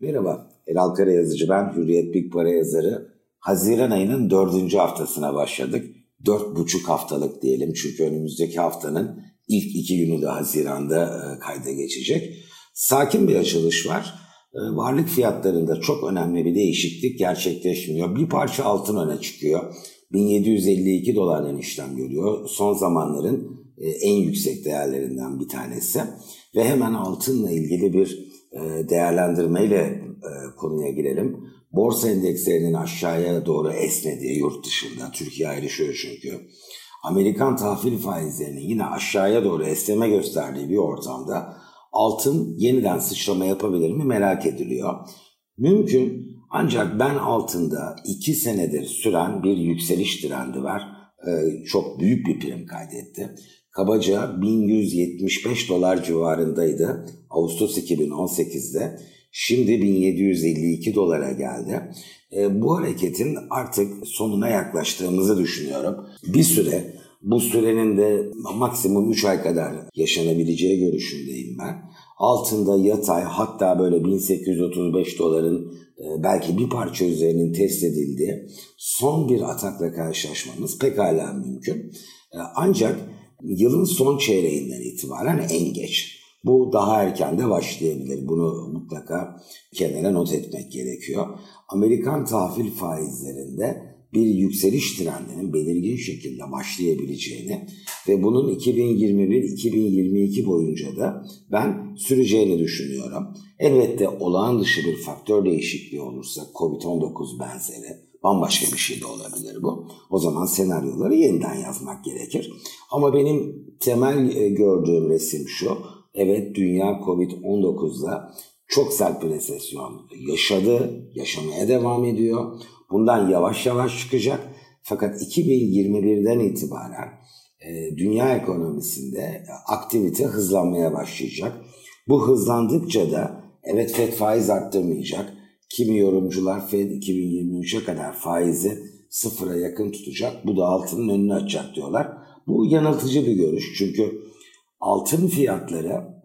Merhaba, Elal Kara yazıcı ben, Hürriyet Big Para yazarı. Haziran ayının dördüncü haftasına başladık. Dört buçuk haftalık diyelim çünkü önümüzdeki haftanın ilk iki günü de Haziran'da e, kayda geçecek. Sakin bir açılış var. E, varlık fiyatlarında çok önemli bir değişiklik gerçekleşmiyor. Bir parça altın öne çıkıyor. 1752 dolardan işlem görüyor. Son zamanların e, en yüksek değerlerinden bir tanesi. Ve hemen altınla ilgili bir değerlendirmeyle e, konuya girelim. Borsa endekslerinin aşağıya doğru esnediği yurt dışında, Türkiye ayrışıyor çünkü. Amerikan tahvil faizlerinin yine aşağıya doğru esneme gösterdiği bir ortamda altın yeniden sıçrama yapabilir mi merak ediliyor. Mümkün ancak ben altında iki senedir süren bir yükseliş trendi var. Ee, çok büyük bir prim kaydetti. Kabaca 1175 dolar civarındaydı Ağustos 2018'de. Şimdi 1752 dolara geldi. E, bu hareketin artık sonuna yaklaştığımızı düşünüyorum. Bir süre bu sürenin de maksimum 3 ay kadar yaşanabileceği görüşündeyim ben. Altında yatay hatta böyle 1835 doların e, belki bir parça üzerinin test edildiği son bir atakla karşılaşmamız pekala mümkün. E, ancak yılın son çeyreğinden itibaren en geç. Bu daha erken de başlayabilir. Bunu mutlaka kenara not etmek gerekiyor. Amerikan tahvil faizlerinde bir yükseliş trendinin belirgin şekilde başlayabileceğini ve bunun 2021-2022 boyunca da ben süreceğini düşünüyorum. Elbette olağan dışı bir faktör değişikliği olursa COVID-19 benzeri bambaşka bir şey de olabilir bu. O zaman senaryoları yeniden yazmak gerekir. Ama benim temel e, gördüğüm resim şu. Evet dünya Covid-19'da çok sert bir resesyon yaşadı, yaşamaya devam ediyor. Bundan yavaş yavaş çıkacak. Fakat 2021'den itibaren e, dünya ekonomisinde aktivite hızlanmaya başlayacak. Bu hızlandıkça da evet FED faiz arttırmayacak. Kimi yorumcular Fed 2023'e kadar faizi sıfıra yakın tutacak. Bu da altının önünü açacak diyorlar. Bu yanıltıcı bir görüş. Çünkü altın fiyatları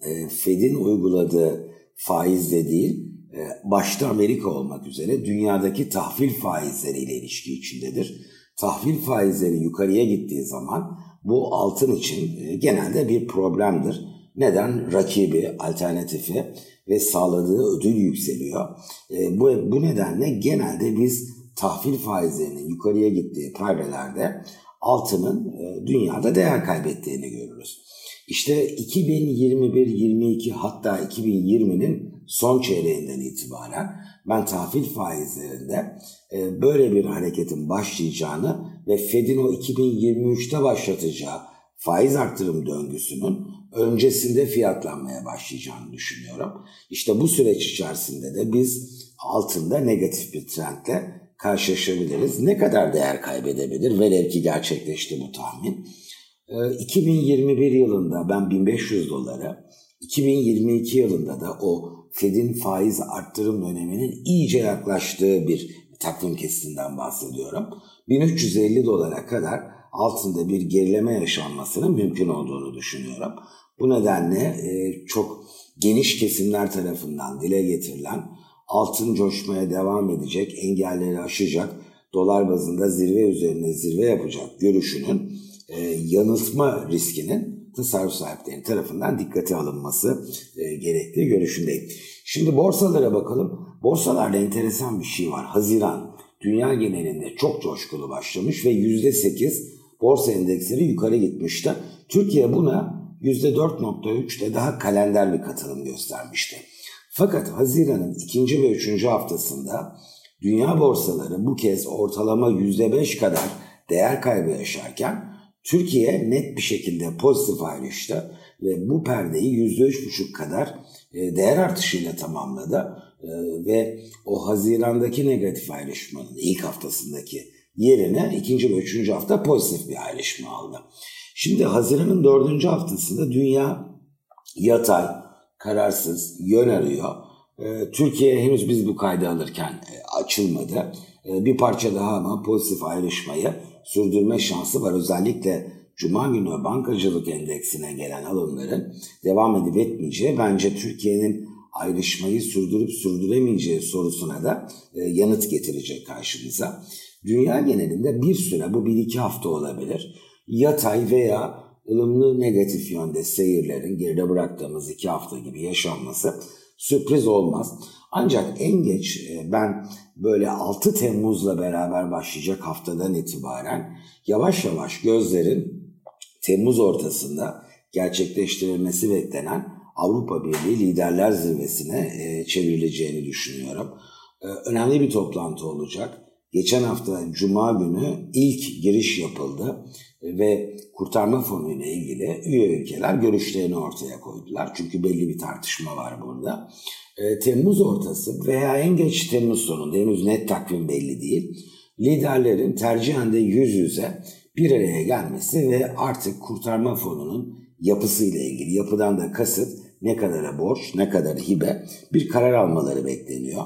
e, Fed'in uyguladığı faizle değil, e, başta Amerika olmak üzere dünyadaki tahvil faizleriyle ilişki içindedir. Tahvil faizleri yukarıya gittiği zaman bu altın için e, genelde bir problemdir. Neden? Rakibi, alternatifi ve sağladığı ödül yükseliyor. E, bu, bu nedenle genelde biz tahvil faizlerinin yukarıya gittiği parelerde altının e, dünyada değer kaybettiğini görürüz. İşte 2021-22 hatta 2020'nin son çeyreğinden itibaren ben tahvil faizlerinde e, böyle bir hareketin başlayacağını ve Fed'in o 2023'te başlatacağı faiz artırım döngüsünün öncesinde fiyatlanmaya başlayacağını düşünüyorum. İşte bu süreç içerisinde de biz altında negatif bir trendle karşılaşabiliriz. Ne kadar değer kaybedebilir? Velev ki gerçekleşti bu tahmin. 2021 ee, yılında ben 1500 dolara, 2022 yılında da o Fed'in faiz arttırım döneminin iyice yaklaştığı bir takvim kesitinden bahsediyorum. 1350 dolara kadar altında bir gerileme yaşanmasının mümkün olduğunu düşünüyorum. Bu nedenle e, çok geniş kesimler tarafından dile getirilen altın coşmaya devam edecek, engelleri aşacak, dolar bazında zirve üzerine zirve yapacak görüşünün e, yanıltma riskinin tasarruf sahipleri tarafından dikkate alınması e, gerektiği görüşündeyim. Şimdi borsalara bakalım. Borsalarda enteresan bir şey var. Haziran dünya genelinde çok coşkulu başlamış ve %8 borsa endeksleri yukarı gitmişti. Türkiye buna %4.3'te daha kalender bir katılım göstermişti. Fakat Haziran'ın ikinci ve üçüncü haftasında dünya borsaları bu kez ortalama %5 kadar değer kaybı yaşarken Türkiye net bir şekilde pozitif ayrıştı ve bu perdeyi %3,5 kadar e, değer artışıyla tamamladı e, ve o Haziran'daki negatif ayrışmanın ilk haftasındaki yerine ikinci ve üçüncü hafta pozitif bir ayrışma aldı. Şimdi Haziran'ın dördüncü haftasında dünya yatay, kararsız, yön arıyor. E, Türkiye henüz biz bu kaydı alırken açılmadı. Bir parça daha ama pozitif ayrışmayı sürdürme şansı var. Özellikle Cuma günü bankacılık endeksine gelen alımların devam edip etmeyeceği bence Türkiye'nin ayrışmayı sürdürüp sürdüremeyeceği sorusuna da e, yanıt getirecek karşımıza. Dünya genelinde bir süre bu bir iki hafta olabilir. Yatay veya ılımlı negatif yönde seyirlerin geride bıraktığımız iki hafta gibi yaşanması sürpriz olmaz. Ancak en geç e, ben böyle 6 Temmuz'la beraber başlayacak haftadan itibaren yavaş yavaş gözlerin Temmuz ortasında gerçekleştirilmesi beklenen Avrupa Birliği Liderler Zirvesi'ne e, çevrileceğini düşünüyorum. E, önemli bir toplantı olacak. Geçen hafta Cuma günü ilk giriş yapıldı ve kurtarma fonu ile ilgili üye ülkeler görüşlerini ortaya koydular. Çünkü belli bir tartışma var burada. E, Temmuz ortası veya en geç Temmuz sonunda henüz net takvim belli değil. Liderlerin tercihen de yüz yüze bir araya gelmesi ve artık kurtarma fonunun yapısıyla ilgili yapıdan da kasıt ne kadar borç, ne kadar hibe bir karar almaları bekleniyor.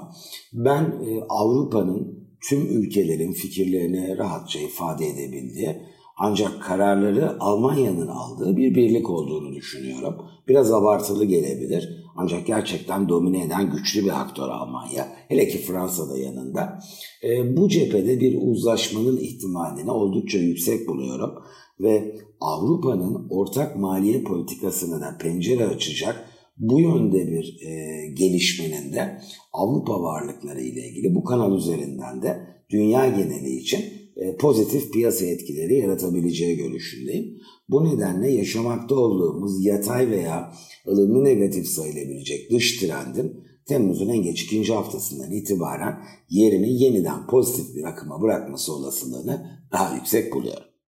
Ben e, Avrupa'nın tüm ülkelerin fikirlerini rahatça ifade edebildiği ancak kararları Almanya'nın aldığı bir birlik olduğunu düşünüyorum. Biraz abartılı gelebilir ancak gerçekten domine eden güçlü bir aktör Almanya. Hele ki Fransa da yanında. E, bu cephede bir uzlaşmanın ihtimalini oldukça yüksek buluyorum ve Avrupa'nın ortak maliye politikasına da pencere açacak bu yönde bir e, gelişmenin de Avrupa varlıkları ile ilgili bu kanal üzerinden de dünya geneli için e, pozitif piyasa etkileri yaratabileceği görüşündeyim. Bu nedenle yaşamakta olduğumuz yatay veya ılımlı negatif sayılabilecek dış trendin Temmuz'un en geç ikinci haftasından itibaren yerini yeniden pozitif bir akıma bırakması olasılığını daha yüksek buluyorum.